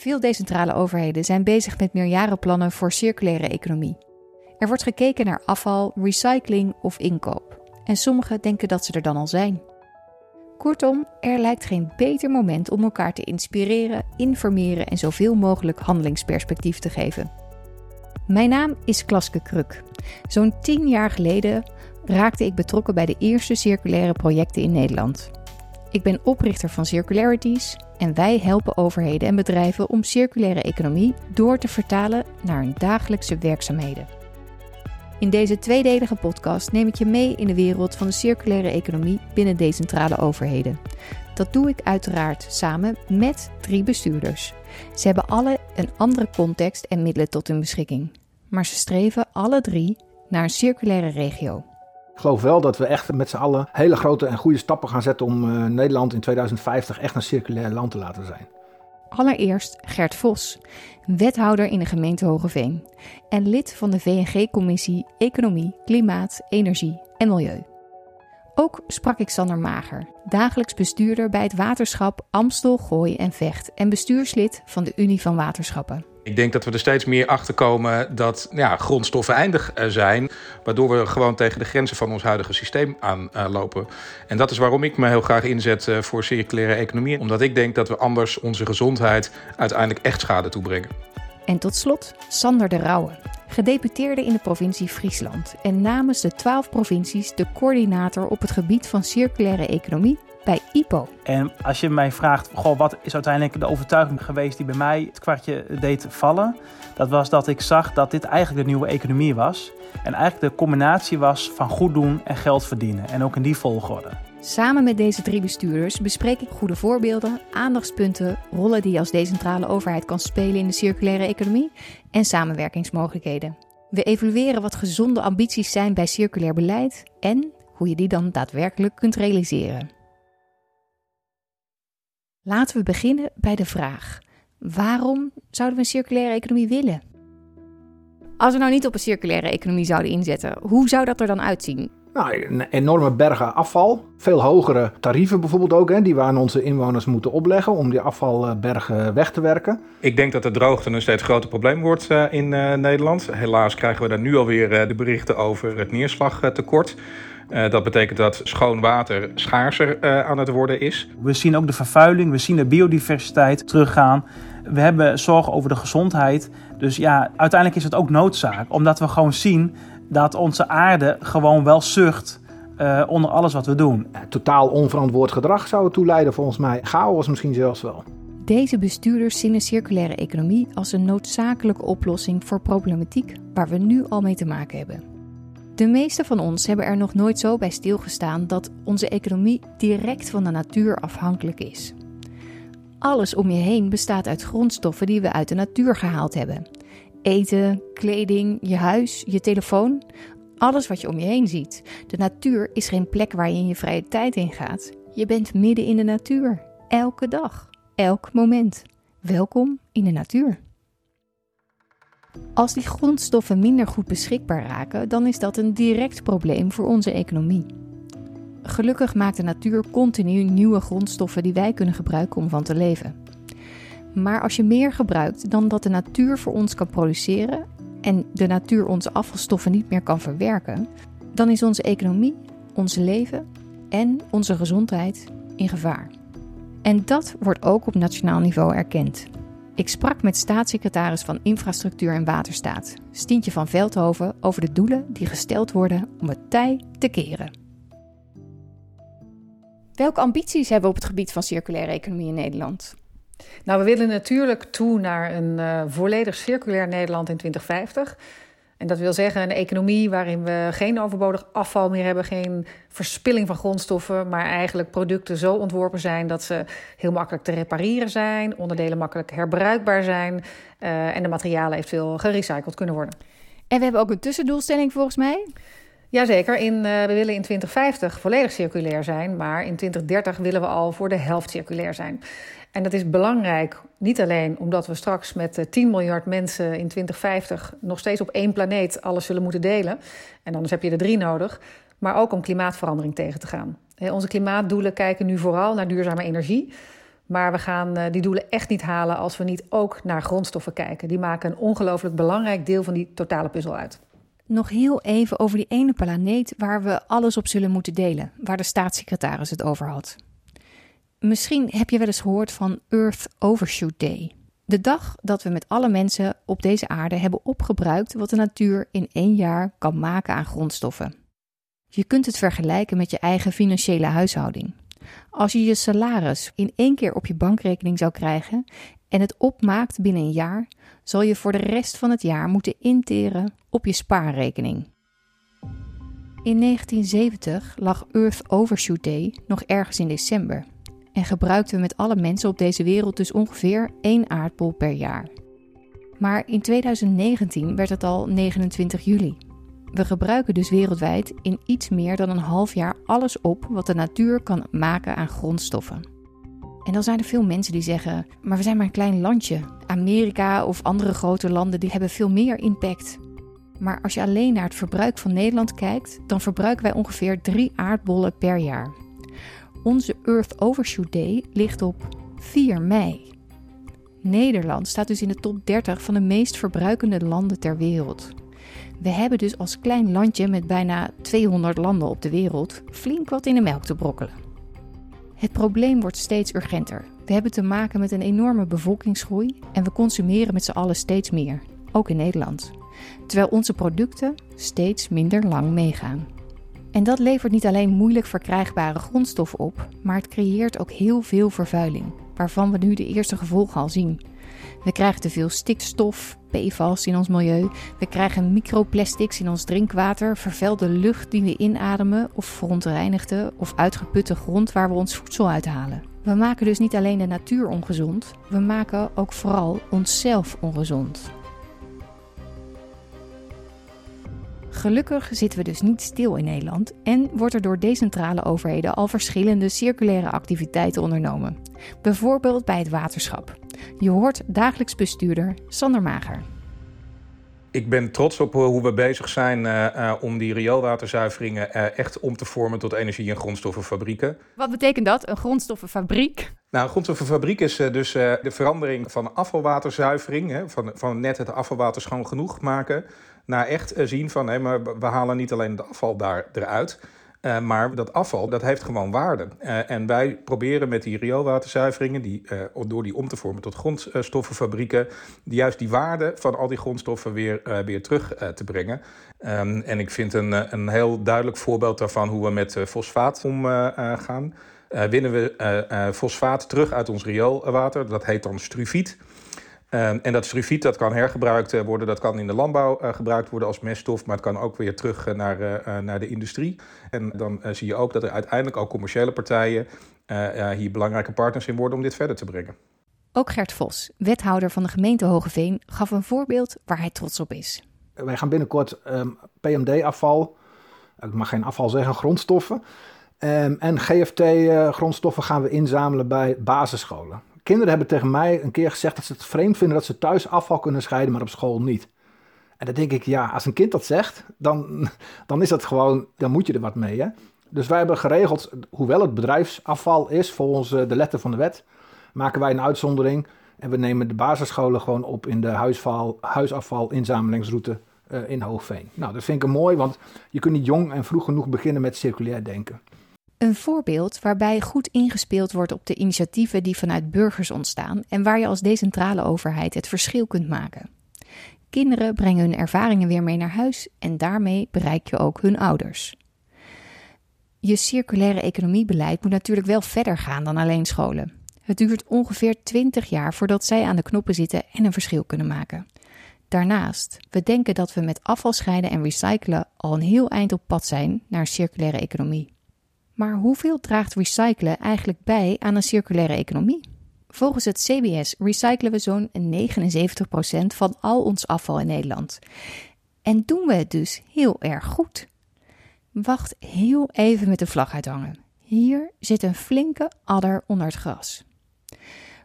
Veel decentrale overheden zijn bezig met meerjarenplannen voor circulaire economie. Er wordt gekeken naar afval, recycling of inkoop. En sommigen denken dat ze er dan al zijn. Kortom, er lijkt geen beter moment om elkaar te inspireren, informeren en zoveel mogelijk handelingsperspectief te geven. Mijn naam is Klaske Kruk. Zo'n tien jaar geleden raakte ik betrokken bij de eerste circulaire projecten in Nederland. Ik ben oprichter van Circularities en wij helpen overheden en bedrijven om circulaire economie door te vertalen naar hun dagelijkse werkzaamheden. In deze tweedelige podcast neem ik je mee in de wereld van de circulaire economie binnen decentrale overheden. Dat doe ik uiteraard samen met drie bestuurders. Ze hebben alle een andere context en middelen tot hun beschikking. Maar ze streven alle drie naar een circulaire regio. Geloof wel dat we echt met z'n allen hele grote en goede stappen gaan zetten om uh, Nederland in 2050 echt een circulair land te laten zijn. Allereerst Gert Vos, wethouder in de gemeente Hogeveen en lid van de VNG-commissie Economie, Klimaat, Energie en Milieu. Ook sprak ik Sander Mager, dagelijks bestuurder bij het waterschap Amstel, Gooi en Vecht en bestuurslid van de Unie van Waterschappen. Ik denk dat we er steeds meer achter komen dat ja, grondstoffen eindig eh, zijn, waardoor we gewoon tegen de grenzen van ons huidige systeem aanlopen. En dat is waarom ik me heel graag inzet eh, voor circulaire economie, omdat ik denk dat we anders onze gezondheid uiteindelijk echt schade toebrengen. En tot slot Sander de Rauwe, gedeputeerde in de provincie Friesland en namens de twaalf provincies de coördinator op het gebied van circulaire economie bij IPO. En als je mij vraagt, goh, wat is uiteindelijk de overtuiging geweest die bij mij het kwartje deed vallen? Dat was dat ik zag dat dit eigenlijk de nieuwe economie was. En eigenlijk de combinatie was van goed doen en geld verdienen. En ook in die volgorde. Samen met deze drie bestuurders bespreek ik goede voorbeelden, aandachtspunten, rollen die je als decentrale overheid kan spelen in de circulaire economie en samenwerkingsmogelijkheden. We evalueren wat gezonde ambities zijn bij circulair beleid en hoe je die dan daadwerkelijk kunt realiseren. Laten we beginnen bij de vraag: waarom zouden we een circulaire economie willen? Als we nou niet op een circulaire economie zouden inzetten, hoe zou dat er dan uitzien? Nou, een enorme bergen afval. Veel hogere tarieven bijvoorbeeld ook, hè, die we aan onze inwoners moeten opleggen om die afvalbergen weg te werken. Ik denk dat de droogte een steeds groter probleem wordt uh, in uh, Nederland. Helaas krijgen we daar nu alweer uh, de berichten over het neerslagtekort. Uh, dat betekent dat schoon water schaarser uh, aan het worden is. We zien ook de vervuiling, we zien de biodiversiteit teruggaan. We hebben zorgen over de gezondheid. Dus ja, uiteindelijk is het ook noodzaak, omdat we gewoon zien dat onze aarde gewoon wel zucht uh, onder alles wat we doen. Totaal onverantwoord gedrag zou het toeleiden volgens mij. Chaos misschien zelfs wel. Deze bestuurders zien een circulaire economie als een noodzakelijke oplossing voor problematiek waar we nu al mee te maken hebben. De meeste van ons hebben er nog nooit zo bij stilgestaan dat onze economie direct van de natuur afhankelijk is. Alles om je heen bestaat uit grondstoffen die we uit de natuur gehaald hebben. Eten, kleding, je huis, je telefoon, alles wat je om je heen ziet. De natuur is geen plek waar je in je vrije tijd in gaat. Je bent midden in de natuur, elke dag, elk moment. Welkom in de natuur. Als die grondstoffen minder goed beschikbaar raken, dan is dat een direct probleem voor onze economie. Gelukkig maakt de natuur continu nieuwe grondstoffen die wij kunnen gebruiken om van te leven. Maar als je meer gebruikt dan dat de natuur voor ons kan produceren en de natuur onze afvalstoffen niet meer kan verwerken, dan is onze economie, ons leven en onze gezondheid in gevaar. En dat wordt ook op nationaal niveau erkend. Ik sprak met staatssecretaris van Infrastructuur en Waterstaat, Stientje van Veldhoven, over de doelen die gesteld worden om het tij te keren. Welke ambities hebben we op het gebied van circulaire economie in Nederland? Nou, we willen natuurlijk toe naar een uh, volledig circulair Nederland in 2050. En dat wil zeggen een economie waarin we geen overbodig afval meer hebben, geen verspilling van grondstoffen, maar eigenlijk producten zo ontworpen zijn dat ze heel makkelijk te repareren zijn, onderdelen makkelijk herbruikbaar zijn uh, en de materialen eventueel gerecycled kunnen worden. En we hebben ook een tussendoelstelling volgens mij. Jazeker, in, uh, we willen in 2050 volledig circulair zijn, maar in 2030 willen we al voor de helft circulair zijn. En dat is belangrijk, niet alleen omdat we straks met 10 eh, miljard mensen in 2050 nog steeds op één planeet alles zullen moeten delen. En anders heb je er drie nodig. Maar ook om klimaatverandering tegen te gaan. Onze klimaatdoelen kijken nu vooral naar duurzame energie. Maar we gaan uh, die doelen echt niet halen als we niet ook naar grondstoffen kijken. Die maken een ongelooflijk belangrijk deel van die totale puzzel uit. Nog heel even over die ene planeet waar we alles op zullen moeten delen, waar de staatssecretaris het over had. Misschien heb je wel eens gehoord van Earth Overshoot Day. De dag dat we met alle mensen op deze aarde hebben opgebruikt wat de natuur in één jaar kan maken aan grondstoffen. Je kunt het vergelijken met je eigen financiële huishouding. Als je je salaris in één keer op je bankrekening zou krijgen en het opmaakt binnen een jaar, zal je voor de rest van het jaar moeten interen op je spaarrekening. In 1970 lag Earth Overshoot Day nog ergens in december en gebruikten we met alle mensen op deze wereld dus ongeveer één aardbol per jaar. Maar in 2019 werd het al 29 juli. We gebruiken dus wereldwijd in iets meer dan een half jaar alles op wat de natuur kan maken aan grondstoffen. En dan zijn er veel mensen die zeggen: maar we zijn maar een klein landje. Amerika of andere grote landen die hebben veel meer impact. Maar als je alleen naar het verbruik van Nederland kijkt, dan verbruiken wij ongeveer drie aardbollen per jaar. Onze Earth Overshoot Day ligt op 4 mei. Nederland staat dus in de top 30 van de meest verbruikende landen ter wereld. We hebben dus als klein landje met bijna 200 landen op de wereld flink wat in de melk te brokkelen. Het probleem wordt steeds urgenter. We hebben te maken met een enorme bevolkingsgroei en we consumeren met z'n allen steeds meer, ook in Nederland. Terwijl onze producten steeds minder lang meegaan. En dat levert niet alleen moeilijk verkrijgbare grondstoffen op, maar het creëert ook heel veel vervuiling, waarvan we nu de eerste gevolgen al zien. We krijgen te veel stikstof, PFAS in ons milieu. We krijgen microplastics in ons drinkwater, vervuilde lucht die we inademen of verontreinigde of uitgeputte grond waar we ons voedsel uithalen. We maken dus niet alleen de natuur ongezond, we maken ook vooral onszelf ongezond. Gelukkig zitten we dus niet stil in Nederland en wordt er door decentrale overheden al verschillende circulaire activiteiten ondernomen. Bijvoorbeeld bij het waterschap. Je hoort dagelijks bestuurder Sander Mager. Ik ben trots op hoe we bezig zijn uh, uh, om die rioolwaterzuiveringen uh, echt om te vormen tot energie- en grondstoffenfabrieken. Wat betekent dat, een grondstoffenfabriek? Nou, een grondstoffenfabriek is dus de verandering van afvalwaterzuivering, hè, van, van net het afvalwater schoon genoeg maken, naar echt zien van, hé, maar we halen niet alleen het afval daar eruit, uh, maar dat afval, dat heeft gewoon waarde. Uh, en wij proberen met die rioolwaterzuiveringen, die, door die om te vormen tot grondstoffenfabrieken, juist die waarde van al die grondstoffen weer, weer terug te brengen. Um, en ik vind een, een heel duidelijk voorbeeld daarvan hoe we met fosfaat omgaan. winnen we fosfaat terug uit ons rioolwater, dat heet dan struviet. Um, en dat strufiet dat kan hergebruikt eh, worden, dat kan in de landbouw uh, gebruikt worden als meststof, maar het kan ook weer terug uh, naar, uh, naar de industrie. En dan zie je ook dat er uiteindelijk ook commerciële partijen hier belangrijke partners in worden om dit verder te brengen. Ook Gert Vos, wethouder van de gemeente Hogeveen, gaf een voorbeeld waar hij trots op is. Wij gaan binnenkort um, PMD-afval, ik mag geen afval zeggen, grondstoffen. Um, en GFT-grondstoffen gaan we inzamelen bij basisscholen. Kinderen hebben tegen mij een keer gezegd dat ze het vreemd vinden dat ze thuis afval kunnen scheiden, maar op school niet. En dan denk ik, ja, als een kind dat zegt, dan, dan is dat gewoon, dan moet je er wat mee. Hè? Dus wij hebben geregeld, hoewel het bedrijfsafval is, volgens de letter van de wet, maken wij een uitzondering. En we nemen de basisscholen gewoon op in de huisval, huisafval-inzamelingsroute uh, in Hoogveen. Nou, dat vind ik mooi, want je kunt niet jong en vroeg genoeg beginnen met circulair denken. Een voorbeeld waarbij goed ingespeeld wordt op de initiatieven die vanuit burgers ontstaan en waar je als decentrale overheid het verschil kunt maken. Kinderen brengen hun ervaringen weer mee naar huis en daarmee bereik je ook hun ouders. Je circulaire economiebeleid moet natuurlijk wel verder gaan dan alleen scholen. Het duurt ongeveer 20 jaar voordat zij aan de knoppen zitten en een verschil kunnen maken. Daarnaast, we denken dat we met afval scheiden en recyclen al een heel eind op pad zijn naar een circulaire economie. Maar hoeveel draagt recyclen eigenlijk bij aan een circulaire economie? Volgens het CBS recyclen we zo'n 79% van al ons afval in Nederland. En doen we het dus heel erg goed. Wacht heel even met de vlag uithangen. Hier zit een flinke adder onder het gras.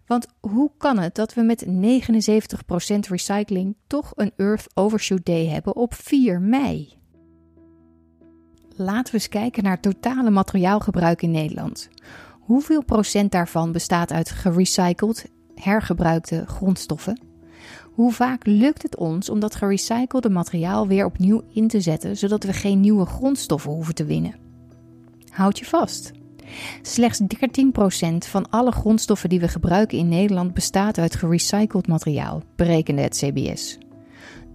Want hoe kan het dat we met 79% recycling toch een Earth Overshoot Day hebben op 4 mei? Laten we eens kijken naar totale materiaalgebruik in Nederland. Hoeveel procent daarvan bestaat uit gerecycled, hergebruikte grondstoffen? Hoe vaak lukt het ons om dat gerecyclede materiaal weer opnieuw in te zetten, zodat we geen nieuwe grondstoffen hoeven te winnen? Houd je vast. Slechts 13% van alle grondstoffen die we gebruiken in Nederland bestaat uit gerecycled materiaal, berekende het CBS.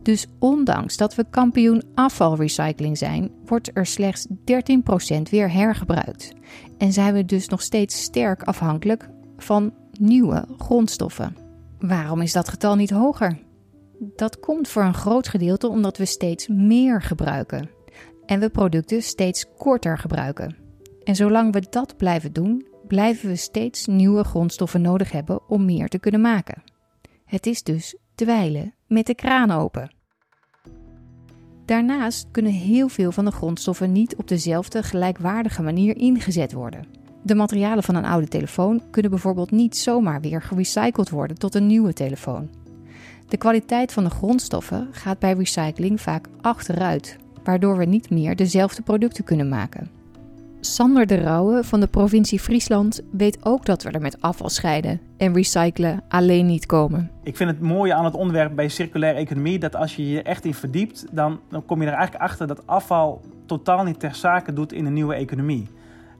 Dus ondanks dat we kampioen afvalrecycling zijn, wordt er slechts 13% weer hergebruikt. En zijn we dus nog steeds sterk afhankelijk van nieuwe grondstoffen. Waarom is dat getal niet hoger? Dat komt voor een groot gedeelte omdat we steeds meer gebruiken en we producten steeds korter gebruiken. En zolang we dat blijven doen, blijven we steeds nieuwe grondstoffen nodig hebben om meer te kunnen maken. Het is dus dweilen met de kraan open. Daarnaast kunnen heel veel van de grondstoffen niet op dezelfde gelijkwaardige manier ingezet worden. De materialen van een oude telefoon kunnen bijvoorbeeld niet zomaar weer gerecycled worden tot een nieuwe telefoon. De kwaliteit van de grondstoffen gaat bij recycling vaak achteruit, waardoor we niet meer dezelfde producten kunnen maken. Sander de Rauwe van de provincie Friesland weet ook dat we er met afval scheiden en recyclen alleen niet komen. Ik vind het mooie aan het onderwerp bij circulaire economie dat als je je echt in verdiept, dan, dan kom je er eigenlijk achter dat afval totaal niet ter zake doet in een nieuwe economie.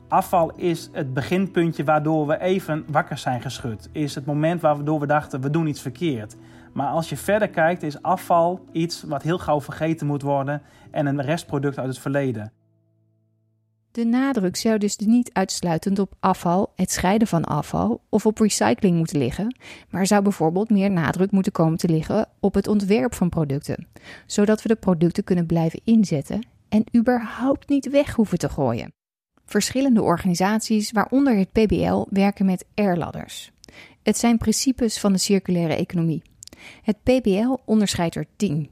Afval is het beginpuntje waardoor we even wakker zijn geschud. Is het moment waardoor we dachten we doen iets verkeerd. Maar als je verder kijkt, is afval iets wat heel gauw vergeten moet worden en een restproduct uit het verleden. De nadruk zou dus niet uitsluitend op afval, het scheiden van afval of op recycling moeten liggen, maar zou bijvoorbeeld meer nadruk moeten komen te liggen op het ontwerp van producten, zodat we de producten kunnen blijven inzetten en überhaupt niet weg hoeven te gooien. Verschillende organisaties, waaronder het PBL, werken met airladders. Het zijn principes van de circulaire economie. Het PBL onderscheidt er 10.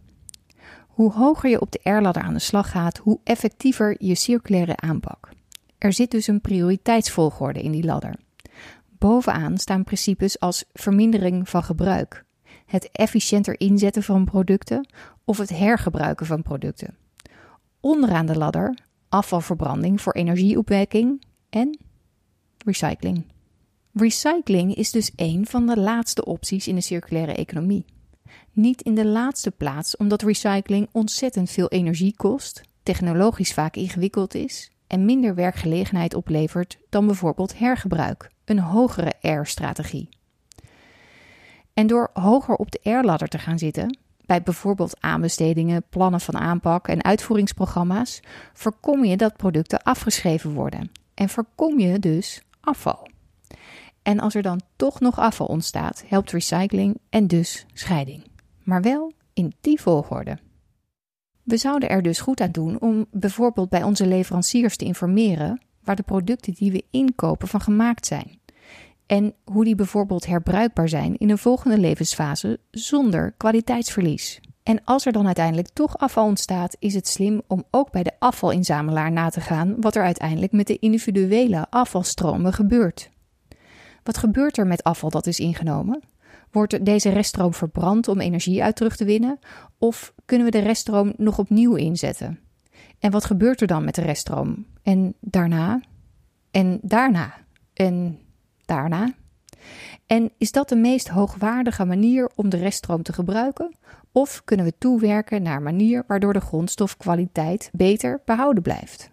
Hoe hoger je op de R-ladder aan de slag gaat, hoe effectiever je circulaire aanpak. Er zit dus een prioriteitsvolgorde in die ladder. Bovenaan staan principes als vermindering van gebruik, het efficiënter inzetten van producten of het hergebruiken van producten. Onderaan de ladder afvalverbranding voor energieopwekking en recycling. Recycling is dus een van de laatste opties in de circulaire economie. Niet in de laatste plaats omdat recycling ontzettend veel energie kost, technologisch vaak ingewikkeld is en minder werkgelegenheid oplevert dan bijvoorbeeld hergebruik, een hogere R-strategie. En door hoger op de R-ladder te gaan zitten, bij bijvoorbeeld aanbestedingen, plannen van aanpak en uitvoeringsprogramma's, voorkom je dat producten afgeschreven worden en voorkom je dus afval. En als er dan toch nog afval ontstaat, helpt recycling en dus scheiding. Maar wel in die volgorde. We zouden er dus goed aan doen om bijvoorbeeld bij onze leveranciers te informeren waar de producten die we inkopen van gemaakt zijn. En hoe die bijvoorbeeld herbruikbaar zijn in een volgende levensfase zonder kwaliteitsverlies. En als er dan uiteindelijk toch afval ontstaat, is het slim om ook bij de afvalinzamelaar na te gaan wat er uiteindelijk met de individuele afvalstromen gebeurt. Wat gebeurt er met afval dat is ingenomen? Wordt deze reststroom verbrand om energie uit terug te winnen? Of kunnen we de reststroom nog opnieuw inzetten? En wat gebeurt er dan met de reststroom? En daarna? En daarna? En daarna? En is dat de meest hoogwaardige manier om de reststroom te gebruiken? Of kunnen we toewerken naar een manier waardoor de grondstofkwaliteit beter behouden blijft?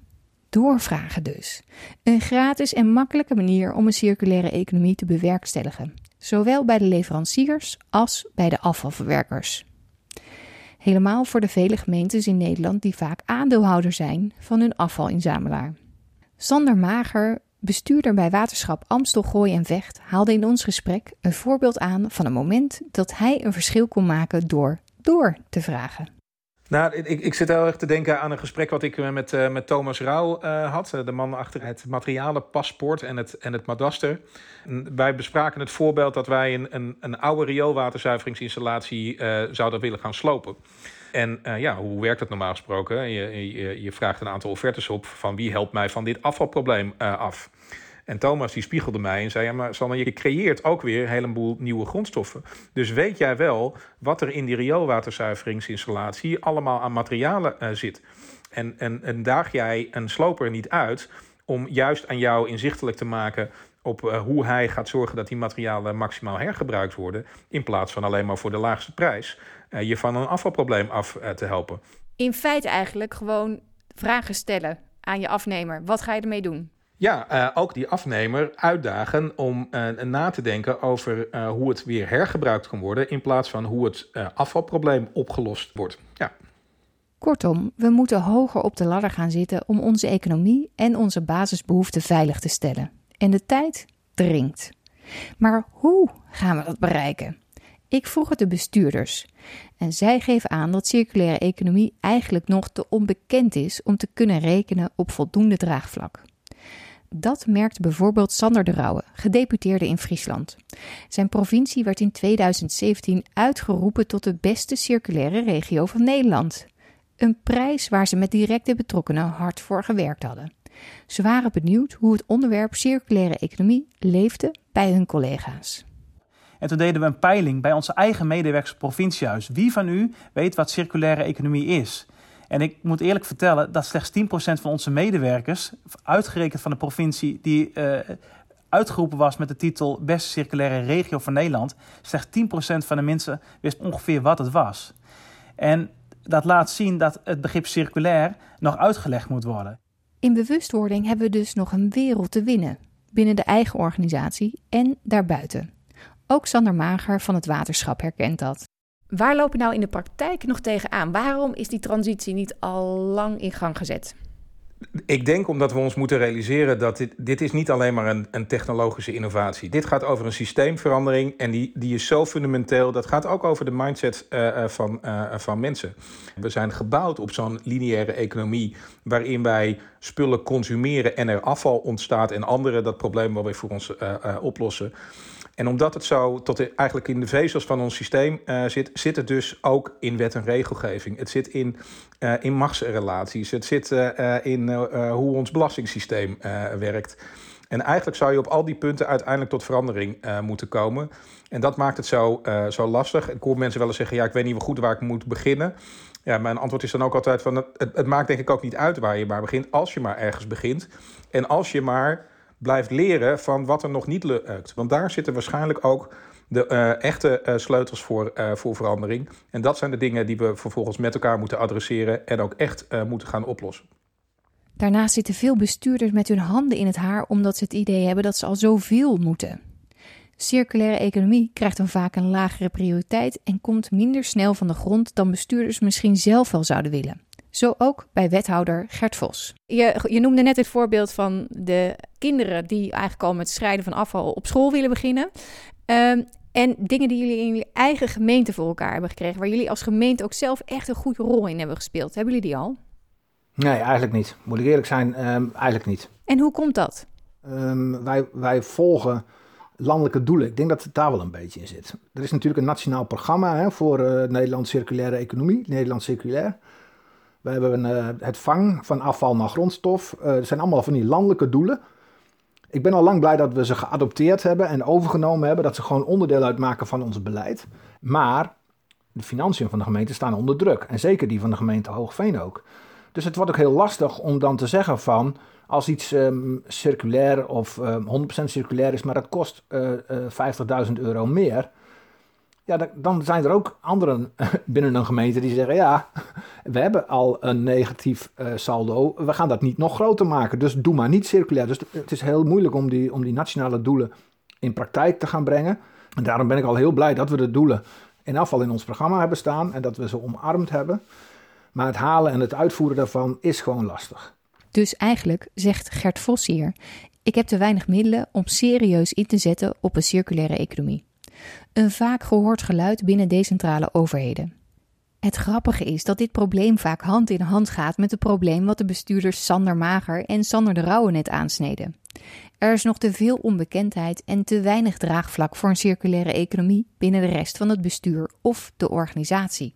Doorvragen dus. Een gratis en makkelijke manier om een circulaire economie te bewerkstelligen, zowel bij de leveranciers als bij de afvalverwerkers. Helemaal voor de vele gemeentes in Nederland die vaak aandeelhouder zijn van hun afvalinzamelaar. Sander Mager, bestuurder bij Waterschap Amstel Gooi en Vecht, haalde in ons gesprek een voorbeeld aan van een moment dat hij een verschil kon maken door door te vragen. Nou, ik, ik zit heel erg te denken aan een gesprek wat ik met, uh, met Thomas Rauw uh, had. De man achter het materialenpaspoort en het, en het madaster. wij bespraken het voorbeeld dat wij een, een, een oude rioolwaterzuiveringsinstallatie zouden willen gaan slopen. En ja, hoe werkt dat normaal gesproken? Je, je, je, vraagt een aantal offertes op van wie helpt mij van dit afvalprobleem af. En Thomas die spiegelde mij en zei: Ja, maar Sanne, je creëert ook weer een heleboel nieuwe grondstoffen. Dus weet jij wel wat er in die rioolwaterzuiveringsinstallatie allemaal aan materialen uh, zit? En, en, en daag jij een sloper niet uit om juist aan jou inzichtelijk te maken op hoe hij gaat zorgen dat die materialen maximaal hergebruikt worden, in plaats van alleen maar voor de laagste prijs je van een afvalprobleem af te helpen. In feite eigenlijk gewoon vragen stellen aan je afnemer. Wat ga je ermee doen? Ja, uh, ook die afnemer uitdagen om uh, na te denken over uh, hoe het weer hergebruikt kan worden, in plaats van hoe het afvalprobleem opgelost wordt. Ja. Kortom, we moeten hoger op de ladder gaan zitten om onze economie en onze basisbehoeften veilig te stellen. En de tijd dringt. Maar hoe gaan we dat bereiken? Ik vroeg het de bestuurders. En zij geven aan dat circulaire economie eigenlijk nog te onbekend is om te kunnen rekenen op voldoende draagvlak. Dat merkt bijvoorbeeld Sander de Rauwe, gedeputeerde in Friesland. Zijn provincie werd in 2017 uitgeroepen tot de beste circulaire regio van Nederland. Een prijs waar ze met directe betrokkenen hard voor gewerkt hadden. Ze waren benieuwd hoe het onderwerp circulaire economie leefde bij hun collega's. En toen deden we een peiling bij onze eigen medewerkers provinciehuis. Wie van u weet wat circulaire economie is? En ik moet eerlijk vertellen dat slechts 10% van onze medewerkers, uitgerekend van de provincie die uh, uitgeroepen was met de titel Beste Circulaire Regio van Nederland, slechts 10% van de mensen wist ongeveer wat het was. En dat laat zien dat het begrip circulair nog uitgelegd moet worden. In bewustwording hebben we dus nog een wereld te winnen binnen de eigen organisatie en daarbuiten. Ook Sander Mager van het waterschap herkent dat. Waar loop je nou in de praktijk nog tegenaan? Waarom is die transitie niet al lang in gang gezet? Ik denk omdat we ons moeten realiseren dat dit, dit is niet alleen maar een, een technologische innovatie. Dit gaat over een systeemverandering en die, die is zo fundamenteel. Dat gaat ook over de mindset uh, van, uh, van mensen. We zijn gebouwd op zo'n lineaire economie waarin wij spullen consumeren en er afval ontstaat en anderen dat probleem wel weer voor ons oplossen. En omdat het zo tot eigenlijk in de vezels van ons systeem uh, zit, zit het dus ook in wet en regelgeving. Het zit in, uh, in machtsrelaties. Het zit uh, in hoe ons belastingssysteem werkt. En eigenlijk zou je op al die punten uiteindelijk tot verandering moeten komen. En dat maakt het zo, zo lastig. Ik hoor mensen wel eens zeggen: ja, ik weet niet goed waar ik moet beginnen. Ja, mijn antwoord is dan ook altijd: van het, het maakt denk ik ook niet uit waar je maar begint, als je maar ergens begint. En als je maar blijft leren van wat er nog niet lukt. Want daar zitten waarschijnlijk ook de uh, echte uh, sleutels voor, uh, voor verandering. En dat zijn de dingen die we vervolgens met elkaar moeten adresseren en ook echt moeten gaan oplossen. Daarnaast zitten veel bestuurders met hun handen in het haar omdat ze het idee hebben dat ze al zoveel moeten. Circulaire economie krijgt dan vaak een lagere prioriteit en komt minder snel van de grond dan bestuurders misschien zelf wel zouden willen. Zo ook bij wethouder Gert Vos. Je, je noemde net het voorbeeld van de kinderen die eigenlijk al met scheiden van afval op school willen beginnen. Um, en dingen die jullie in jullie eigen gemeente voor elkaar hebben gekregen, waar jullie als gemeente ook zelf echt een goede rol in hebben gespeeld. Hebben jullie die al? Nee, eigenlijk niet. Moet ik eerlijk zijn, um, eigenlijk niet. En hoe komt dat? Um, wij, wij volgen landelijke doelen. Ik denk dat het daar wel een beetje in zit. Er is natuurlijk een nationaal programma hè, voor uh, Nederland circulaire economie, Nederland circulair. We hebben uh, het vang van afval naar grondstof. Uh, er zijn allemaal van die landelijke doelen. Ik ben al lang blij dat we ze geadopteerd hebben en overgenomen hebben. Dat ze gewoon onderdeel uitmaken van ons beleid. Maar de financiën van de gemeente staan onder druk. En zeker die van de gemeente Hoogveen ook. Dus het wordt ook heel lastig om dan te zeggen van... als iets um, circulair of um, 100% circulair is, maar dat kost uh, uh, 50.000 euro meer ja, dan zijn er ook anderen binnen een gemeente die zeggen: ja, we hebben al een negatief uh, saldo, we gaan dat niet nog groter maken. Dus doe maar niet circulair. Dus het is heel moeilijk om die, om die nationale doelen in praktijk te gaan brengen. En daarom ben ik al heel blij dat we de doelen in afval in ons programma hebben staan en dat we ze omarmd hebben. Maar het halen en het uitvoeren daarvan is gewoon lastig. Dus eigenlijk zegt Gert Vos hier: ik heb te weinig middelen om serieus in te zetten op een circulaire economie. Een vaak gehoord geluid binnen decentrale overheden. Het grappige is dat dit probleem vaak hand in hand gaat met het probleem wat de bestuurders Sander Mager en Sander de Rauwe net aansneden. Er is nog te veel onbekendheid en te weinig draagvlak voor een circulaire economie binnen de rest van het bestuur of de organisatie.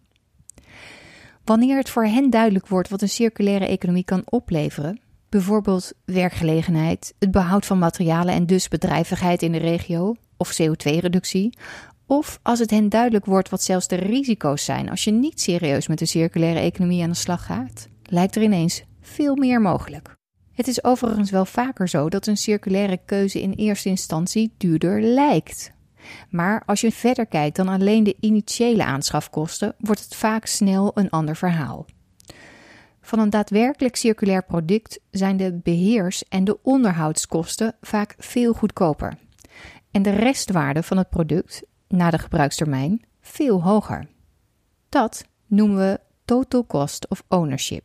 Wanneer het voor hen duidelijk wordt wat een circulaire economie kan opleveren, bijvoorbeeld werkgelegenheid, het behoud van materialen en dus bedrijvigheid in de regio of CO2-reductie, of als het hen duidelijk wordt wat zelfs de risico's zijn als je niet serieus met de circulaire economie aan de slag gaat, lijkt er ineens veel meer mogelijk. Het is overigens wel vaker zo dat een circulaire keuze in eerste instantie duurder lijkt. Maar als je verder kijkt dan alleen de initiële aanschafkosten, wordt het vaak snel een ander verhaal. Van een daadwerkelijk circulair product zijn de beheers- en de onderhoudskosten vaak veel goedkoper. En de restwaarde van het product, na de gebruikstermijn, veel hoger. Dat noemen we total cost of ownership.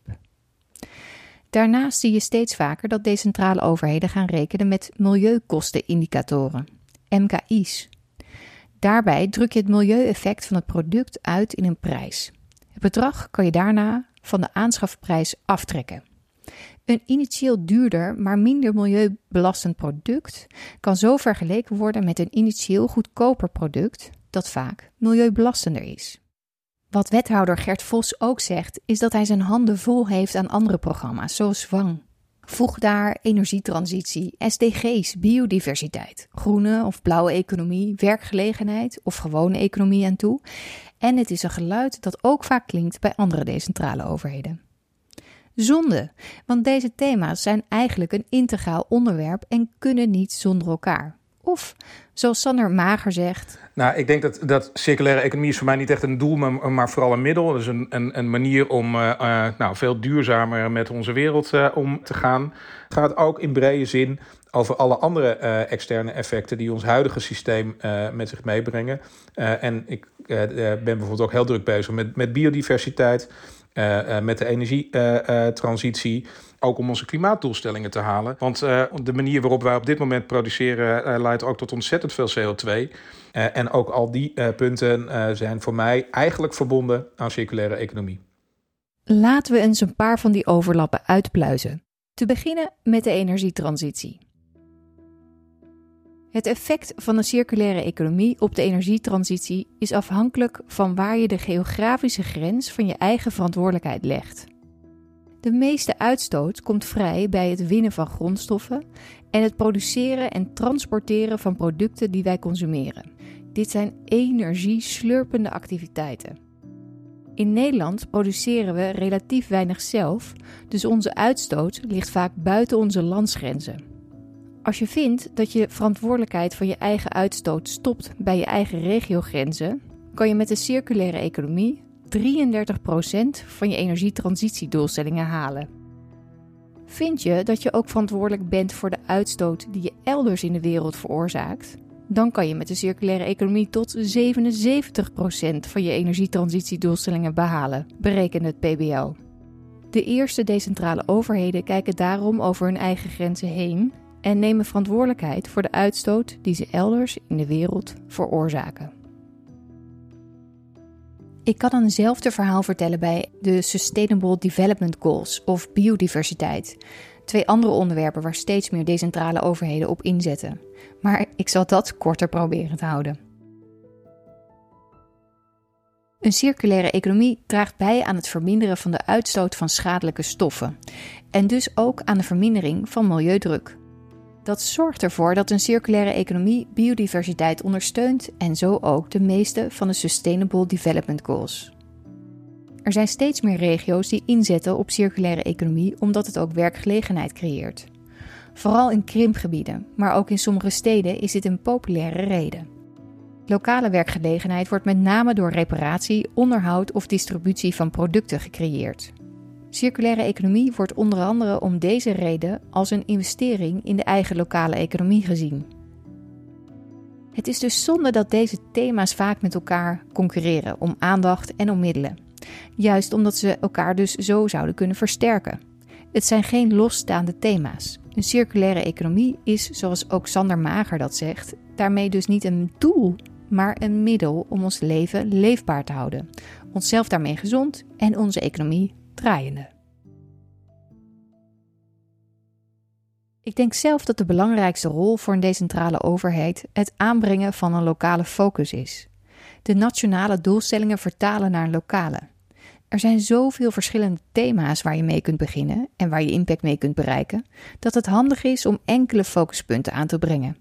Daarnaast zie je steeds vaker dat decentrale overheden gaan rekenen met milieukostenindicatoren, MKI's. Daarbij druk je het milieueffect van het product uit in een prijs. Het bedrag kan je daarna van de aanschafprijs aftrekken. Een initieel duurder, maar minder milieubelastend product kan zo vergeleken worden met een initieel goedkoper product dat vaak milieubelastender is. Wat wethouder Gert Vos ook zegt, is dat hij zijn handen vol heeft aan andere programma's, zoals Wang. Voeg daar energietransitie, SDG's, biodiversiteit, groene of blauwe economie, werkgelegenheid of gewone economie aan toe. En het is een geluid dat ook vaak klinkt bij andere decentrale overheden. Zonde, want deze thema's zijn eigenlijk een integraal onderwerp en kunnen niet zonder elkaar. Of, zoals Sander Mager zegt. Nou, ik denk dat, dat circulaire economie is voor mij niet echt een doel, maar, maar vooral een middel. Dus een, een, een manier om uh, uh, nou, veel duurzamer met onze wereld uh, om te gaan. Het gaat ook in brede zin over alle andere externe effecten die ons huidige systeem met zich meebrengen. en ik ben bijvoorbeeld ook heel druk bezig met, met biodiversiteit. Uh, uh, met de energietransitie. ook om onze klimaatdoelstellingen te halen. Want uh, de manier waarop wij op dit moment produceren leidt ook tot ontzettend veel CO2. en ook al die punten zijn voor mij eigenlijk verbonden aan circulaire economie. Laten we eens een paar van die overlappen uitpluizen. Te beginnen met de energietransitie. Het effect van een circulaire economie op de energietransitie is afhankelijk van waar je de geografische grens van je eigen verantwoordelijkheid legt. De meeste uitstoot komt vrij bij het winnen van grondstoffen en het produceren en transporteren van producten die wij consumeren. Dit zijn energieslurpende activiteiten. In Nederland produceren we relatief weinig zelf, dus onze uitstoot ligt vaak buiten onze landsgrenzen. Als je vindt dat je verantwoordelijkheid van je eigen uitstoot stopt bij je eigen regiogrenzen, kan je met de circulaire economie 33% van je energietransitiedoelstellingen halen. Vind je dat je ook verantwoordelijk bent voor de uitstoot die je elders in de wereld veroorzaakt? Dan kan je met de circulaire economie tot 77% van je energietransitiedoelstellingen behalen, berekent het PBL. De eerste decentrale overheden kijken daarom over hun eigen grenzen heen en nemen verantwoordelijkheid voor de uitstoot die ze elders in de wereld veroorzaken. Ik kan eenzelfde verhaal vertellen bij de Sustainable Development Goals of biodiversiteit. Twee andere onderwerpen waar steeds meer decentrale overheden op inzetten. Maar ik zal dat korter proberen te houden. Een circulaire economie draagt bij aan het verminderen van de uitstoot van schadelijke stoffen en dus ook aan de vermindering van milieudruk. Dat zorgt ervoor dat een circulaire economie biodiversiteit ondersteunt en zo ook de meeste van de Sustainable Development Goals. Er zijn steeds meer regio's die inzetten op circulaire economie omdat het ook werkgelegenheid creëert. Vooral in krimpgebieden, maar ook in sommige steden is dit een populaire reden. Lokale werkgelegenheid wordt met name door reparatie, onderhoud of distributie van producten gecreëerd. Circulaire economie wordt onder andere om deze reden als een investering in de eigen lokale economie gezien. Het is dus zonde dat deze thema's vaak met elkaar concurreren om aandacht en om middelen. Juist omdat ze elkaar dus zo zouden kunnen versterken. Het zijn geen losstaande thema's. Een circulaire economie is, zoals ook Sander Mager dat zegt, daarmee dus niet een doel, maar een middel om ons leven leefbaar te houden, onszelf daarmee gezond en onze economie draaiende. Ik denk zelf dat de belangrijkste rol voor een decentrale overheid het aanbrengen van een lokale focus is. De nationale doelstellingen vertalen naar lokale. Er zijn zoveel verschillende thema's waar je mee kunt beginnen en waar je impact mee kunt bereiken, dat het handig is om enkele focuspunten aan te brengen.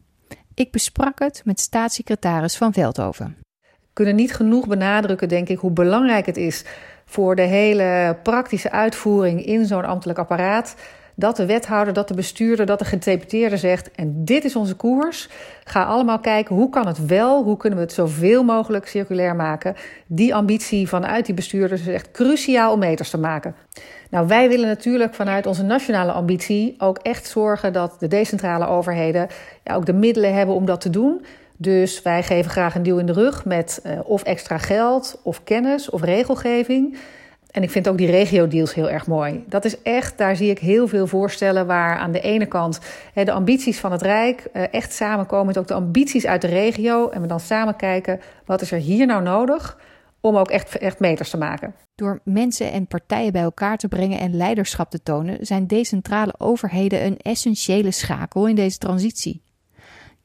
Ik besprak het met staatssecretaris Van Veldhoven. We kunnen niet genoeg benadrukken, denk ik, hoe belangrijk het is voor de hele praktische uitvoering in zo'n ambtelijk apparaat dat de wethouder, dat de bestuurder, dat de gedeputeerde zegt: en dit is onze koers. Ga allemaal kijken hoe kan het wel, hoe kunnen we het zoveel mogelijk circulair maken. Die ambitie vanuit die bestuurders is echt cruciaal om meters te maken. Nou, wij willen natuurlijk vanuit onze nationale ambitie ook echt zorgen dat de decentrale overheden ja, ook de middelen hebben om dat te doen. Dus wij geven graag een duw in de rug met uh, of extra geld, of kennis, of regelgeving. En ik vind ook die regio-deals heel erg mooi. Dat is echt, daar zie ik heel veel voorstellen waar aan de ene kant hè, de ambities van het Rijk uh, echt samenkomen met ook de ambities uit de regio. En we dan samen kijken, wat is er hier nou nodig om ook echt, echt meters te maken. Door mensen en partijen bij elkaar te brengen en leiderschap te tonen, zijn decentrale overheden een essentiële schakel in deze transitie.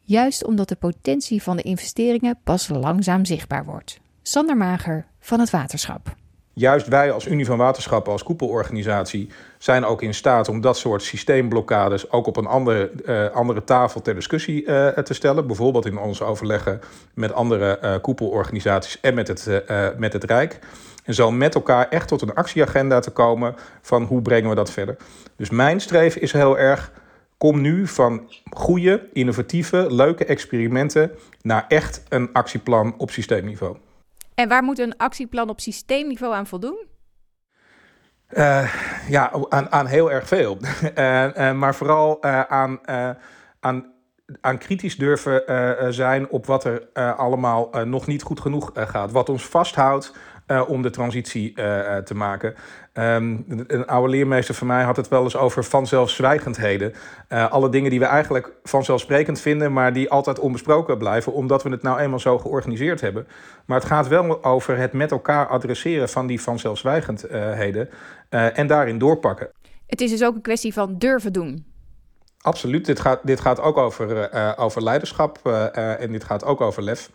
Juist omdat de potentie van de investeringen pas langzaam zichtbaar wordt. Sander Mager van het Waterschap juist wij als Unie van Waterschappen, als koepelorganisatie, zijn ook in staat om dat soort systeemblokkades ook op een andere, uh, andere tafel ter discussie uh, te stellen. Bijvoorbeeld in onze overleggen met andere uh, koepelorganisaties en met het, met het Rijk. En zo met elkaar echt tot een actieagenda te komen van hoe brengen we dat verder. Dus mijn streven is heel erg. Kom nu van goede, innovatieve, leuke experimenten naar echt een actieplan op systeemniveau. En waar moet een actieplan op systeemniveau aan voldoen? Uh, ja, aan, aan heel erg veel. uh, uh, maar vooral aan, aan, aan kritisch durven zijn op wat er allemaal nog niet goed genoeg gaat. Wat ons vasthoudt om de transitie te maken. Um, een oude leermeester van mij had het wel eens over vanzelfzwijgendheden. Uh, alle dingen die we eigenlijk vanzelfsprekend vinden, maar die altijd onbesproken blijven, omdat we het nou eenmaal zo georganiseerd hebben. Maar het gaat wel over het met elkaar adresseren van die vanzelfzwijgendheden en daarin doorpakken. Het is dus ook een kwestie van durven doen. Absoluut. Dit gaat, dit gaat ook over, over leiderschap en dit gaat ook over lef.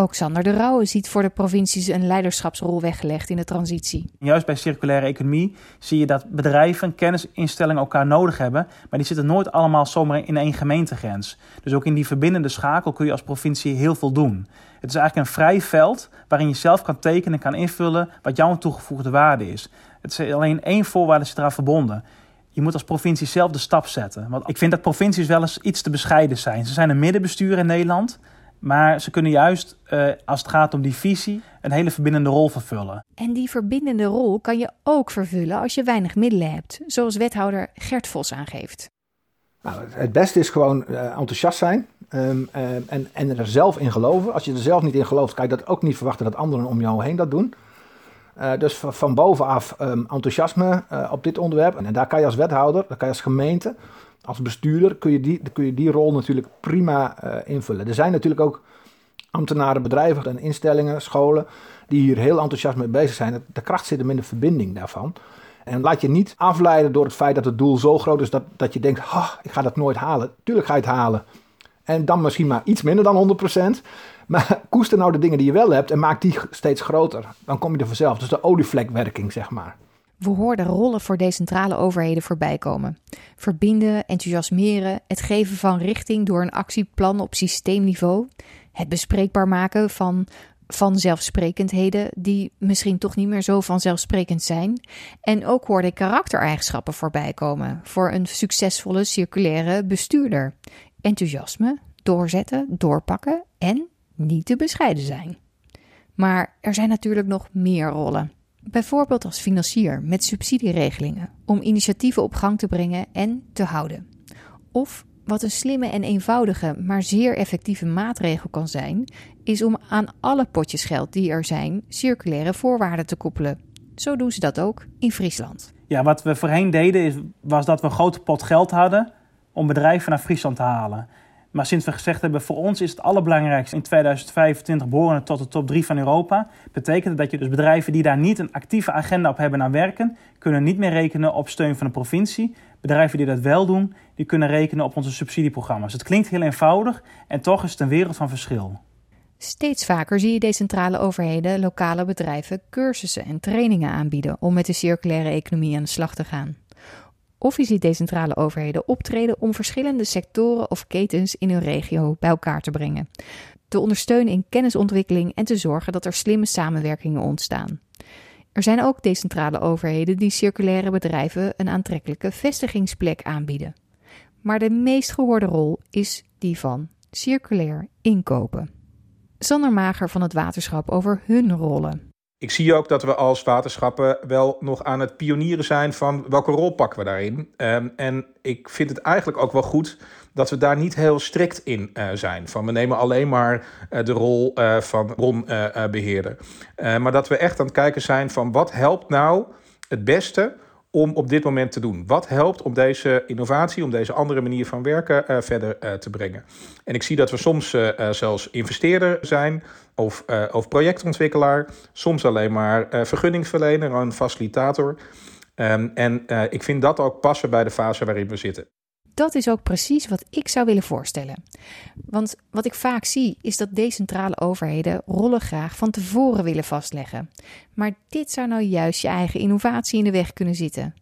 Ook Sander de Rauwe ziet voor de provincies een leiderschapsrol weggelegd in de transitie. Juist bij circulaire economie zie je dat bedrijven, kennisinstellingen elkaar nodig hebben, maar die zitten nooit allemaal zomaar in één gemeentegrens. Dus ook in die verbindende schakel kun je als provincie heel veel doen. Het is eigenlijk een vrij veld waarin je zelf kan tekenen en kan invullen wat jouw toegevoegde waarde is. Het is alleen één voorwaarde zit eraan verbonden. Je moet als provincie zelf de stap zetten. Want ik vind dat provincies wel eens iets te bescheiden zijn. Ze zijn een middenbestuur in Nederland. Maar ze kunnen juist, uh, als het gaat om die visie, een hele verbindende rol vervullen. En die verbindende rol kan je ook vervullen als je weinig middelen hebt, zoals wethouder Gert Vos aangeeft. Nou, het beste is gewoon uh, enthousiast zijn um, uh, en, en er zelf in geloven. Als je er zelf niet in gelooft, kan je dat ook niet verwachten dat anderen om jou heen dat doen. dus van, van bovenaf um, enthousiasme op dit onderwerp. En daar kan je als wethouder, daar kan je als gemeente als bestuurder kun je die, kun je die rol natuurlijk prima uh, invullen. Er zijn natuurlijk ook ambtenaren, bedrijven en instellingen, scholen die hier heel enthousiast mee bezig zijn. De kracht zit hem in de verbinding daarvan. En laat je niet afleiden door het feit dat het doel zo groot is dat, dat je denkt, ik ga dat nooit halen. Tuurlijk ga je het halen. En dan misschien maar iets minder dan 100%. Maar koester nou de dingen die je wel hebt en maak die steeds groter. Dan kom je er vanzelf. Dus de olievlekwerking, zeg maar. We hoorden rollen voor decentrale overheden voorbij komen. Verbinden, enthousiasmeren, het geven van richting door een actieplan op systeemniveau, het bespreekbaar maken van vanzelfsprekendheden die misschien toch niet meer zo vanzelfsprekend zijn. En ook hoorde karaktereigenschappen voorbij komen voor een succesvolle circulaire bestuurder. Enthousiasme, doorzetten, doorpakken en niet te bescheiden zijn. Maar er zijn natuurlijk nog meer rollen. Bijvoorbeeld als financier met subsidieregelingen om initiatieven op gang te brengen en te houden. Of wat een slimme en eenvoudige, maar zeer effectieve maatregel kan zijn, is om aan alle potjes geld die er zijn circulaire voorwaarden te koppelen. Zo doen ze dat ook in Friesland. Ja, wat we voorheen deden was dat we een grote pot geld hadden om bedrijven naar Friesland te halen. Maar sinds we gezegd hebben, voor ons is het allerbelangrijkste in 2025 behoren tot de top 3 van Europa. Betekent dat je dus bedrijven die daar niet een actieve agenda op hebben naar werken, kunnen niet meer rekenen op steun van de provincie. Bedrijven die dat wel doen, die kunnen rekenen op onze subsidieprogramma's. Het klinkt heel eenvoudig en toch is het een wereld van verschil. Steeds vaker zie je decentrale overheden lokale bedrijven cursussen en trainingen aanbieden om met de circulaire economie aan de slag te gaan. Of je ziet decentrale overheden optreden om verschillende sectoren of ketens in hun regio bij elkaar te brengen, te ondersteunen in kennisontwikkeling en te zorgen dat er slimme samenwerkingen ontstaan. Er zijn ook decentrale overheden die circulaire bedrijven een aantrekkelijke vestigingsplek aanbieden. Maar de meest gehoorde rol is die van circulair inkopen. Sander Mager van het waterschap over hun rollen. Ik zie ook dat we als waterschappen wel nog aan het pionieren zijn van welke rol pakken we daarin. Um, en ik vind het eigenlijk ook wel goed dat we daar niet heel strikt in uh, zijn. Van we nemen alleen maar uh, de rol uh, van bronbeheerder. maar dat we echt aan het kijken zijn van wat helpt nou het beste om op dit moment te doen? Wat helpt om deze innovatie, om deze andere manier van werken uh, verder uh, te brengen? En ik zie dat we soms uh, zelfs investeerder zijn of, of projectontwikkelaar, soms alleen maar vergunningsverlener, een facilitator. Um, en ik vind dat ook passen bij de fase waarin we zitten dat is ook precies wat ik zou willen voorstellen. Want wat ik vaak zie is dat decentrale overheden rollen graag van tevoren willen vastleggen. Maar dit zou nou juist je eigen innovatie in de weg kunnen zitten.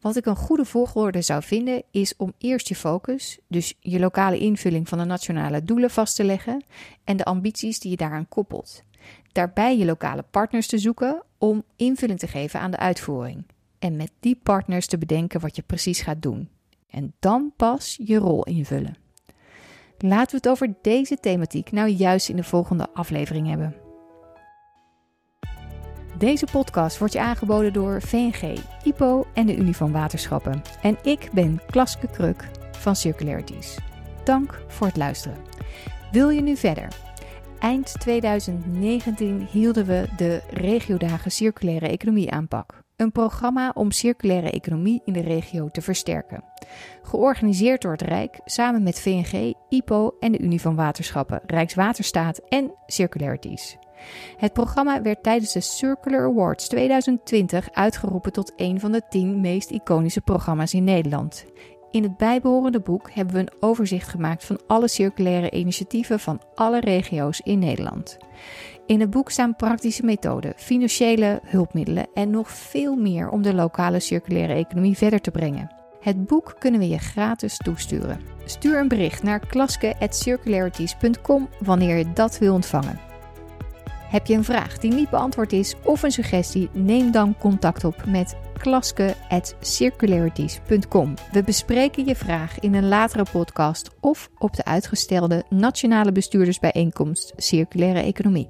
Wat ik een goede volgorde zou vinden is om eerst je focus, dus je lokale invulling van de nationale doelen vast te leggen en de ambities die je daaraan koppelt. Daarbij je lokale partners te zoeken om invulling te geven aan de uitvoering. En met die partners te bedenken wat je precies gaat doen en dan pas je rol invullen. Laten we het over deze thematiek nou juist in de volgende aflevering hebben. Deze podcast wordt je aangeboden door VNG, IPO en de Unie van Waterschappen. En ik ben Klaske Kruk van Circularities. Dank voor het luisteren. Wil je nu verder? Eind 2019 hielden we de regiodagen circulaire economie aanpak. Een programma om circulaire economie in de regio te versterken. Georganiseerd door het Rijk samen met VNG, IPO en de Unie van Waterschappen, Rijkswaterstaat en Circularities. Het programma werd tijdens de Circular Awards 2020 uitgeroepen tot een van de tien meest iconische programma's in Nederland. In het bijbehorende boek hebben we een overzicht gemaakt van alle circulaire initiatieven van alle regio's in Nederland. In het boek staan praktische methoden, financiële hulpmiddelen en nog veel meer om de lokale circulaire economie verder te brengen. Het boek kunnen we je gratis toesturen. Stuur een bericht naar klaske.circularities.com wanneer je dat wil ontvangen. Heb je een vraag die niet beantwoord is of een suggestie? Neem dan contact op met klaske.circularities.com. We bespreken je vraag in een latere podcast of op de uitgestelde Nationale Bestuurdersbijeenkomst Circulaire Economie.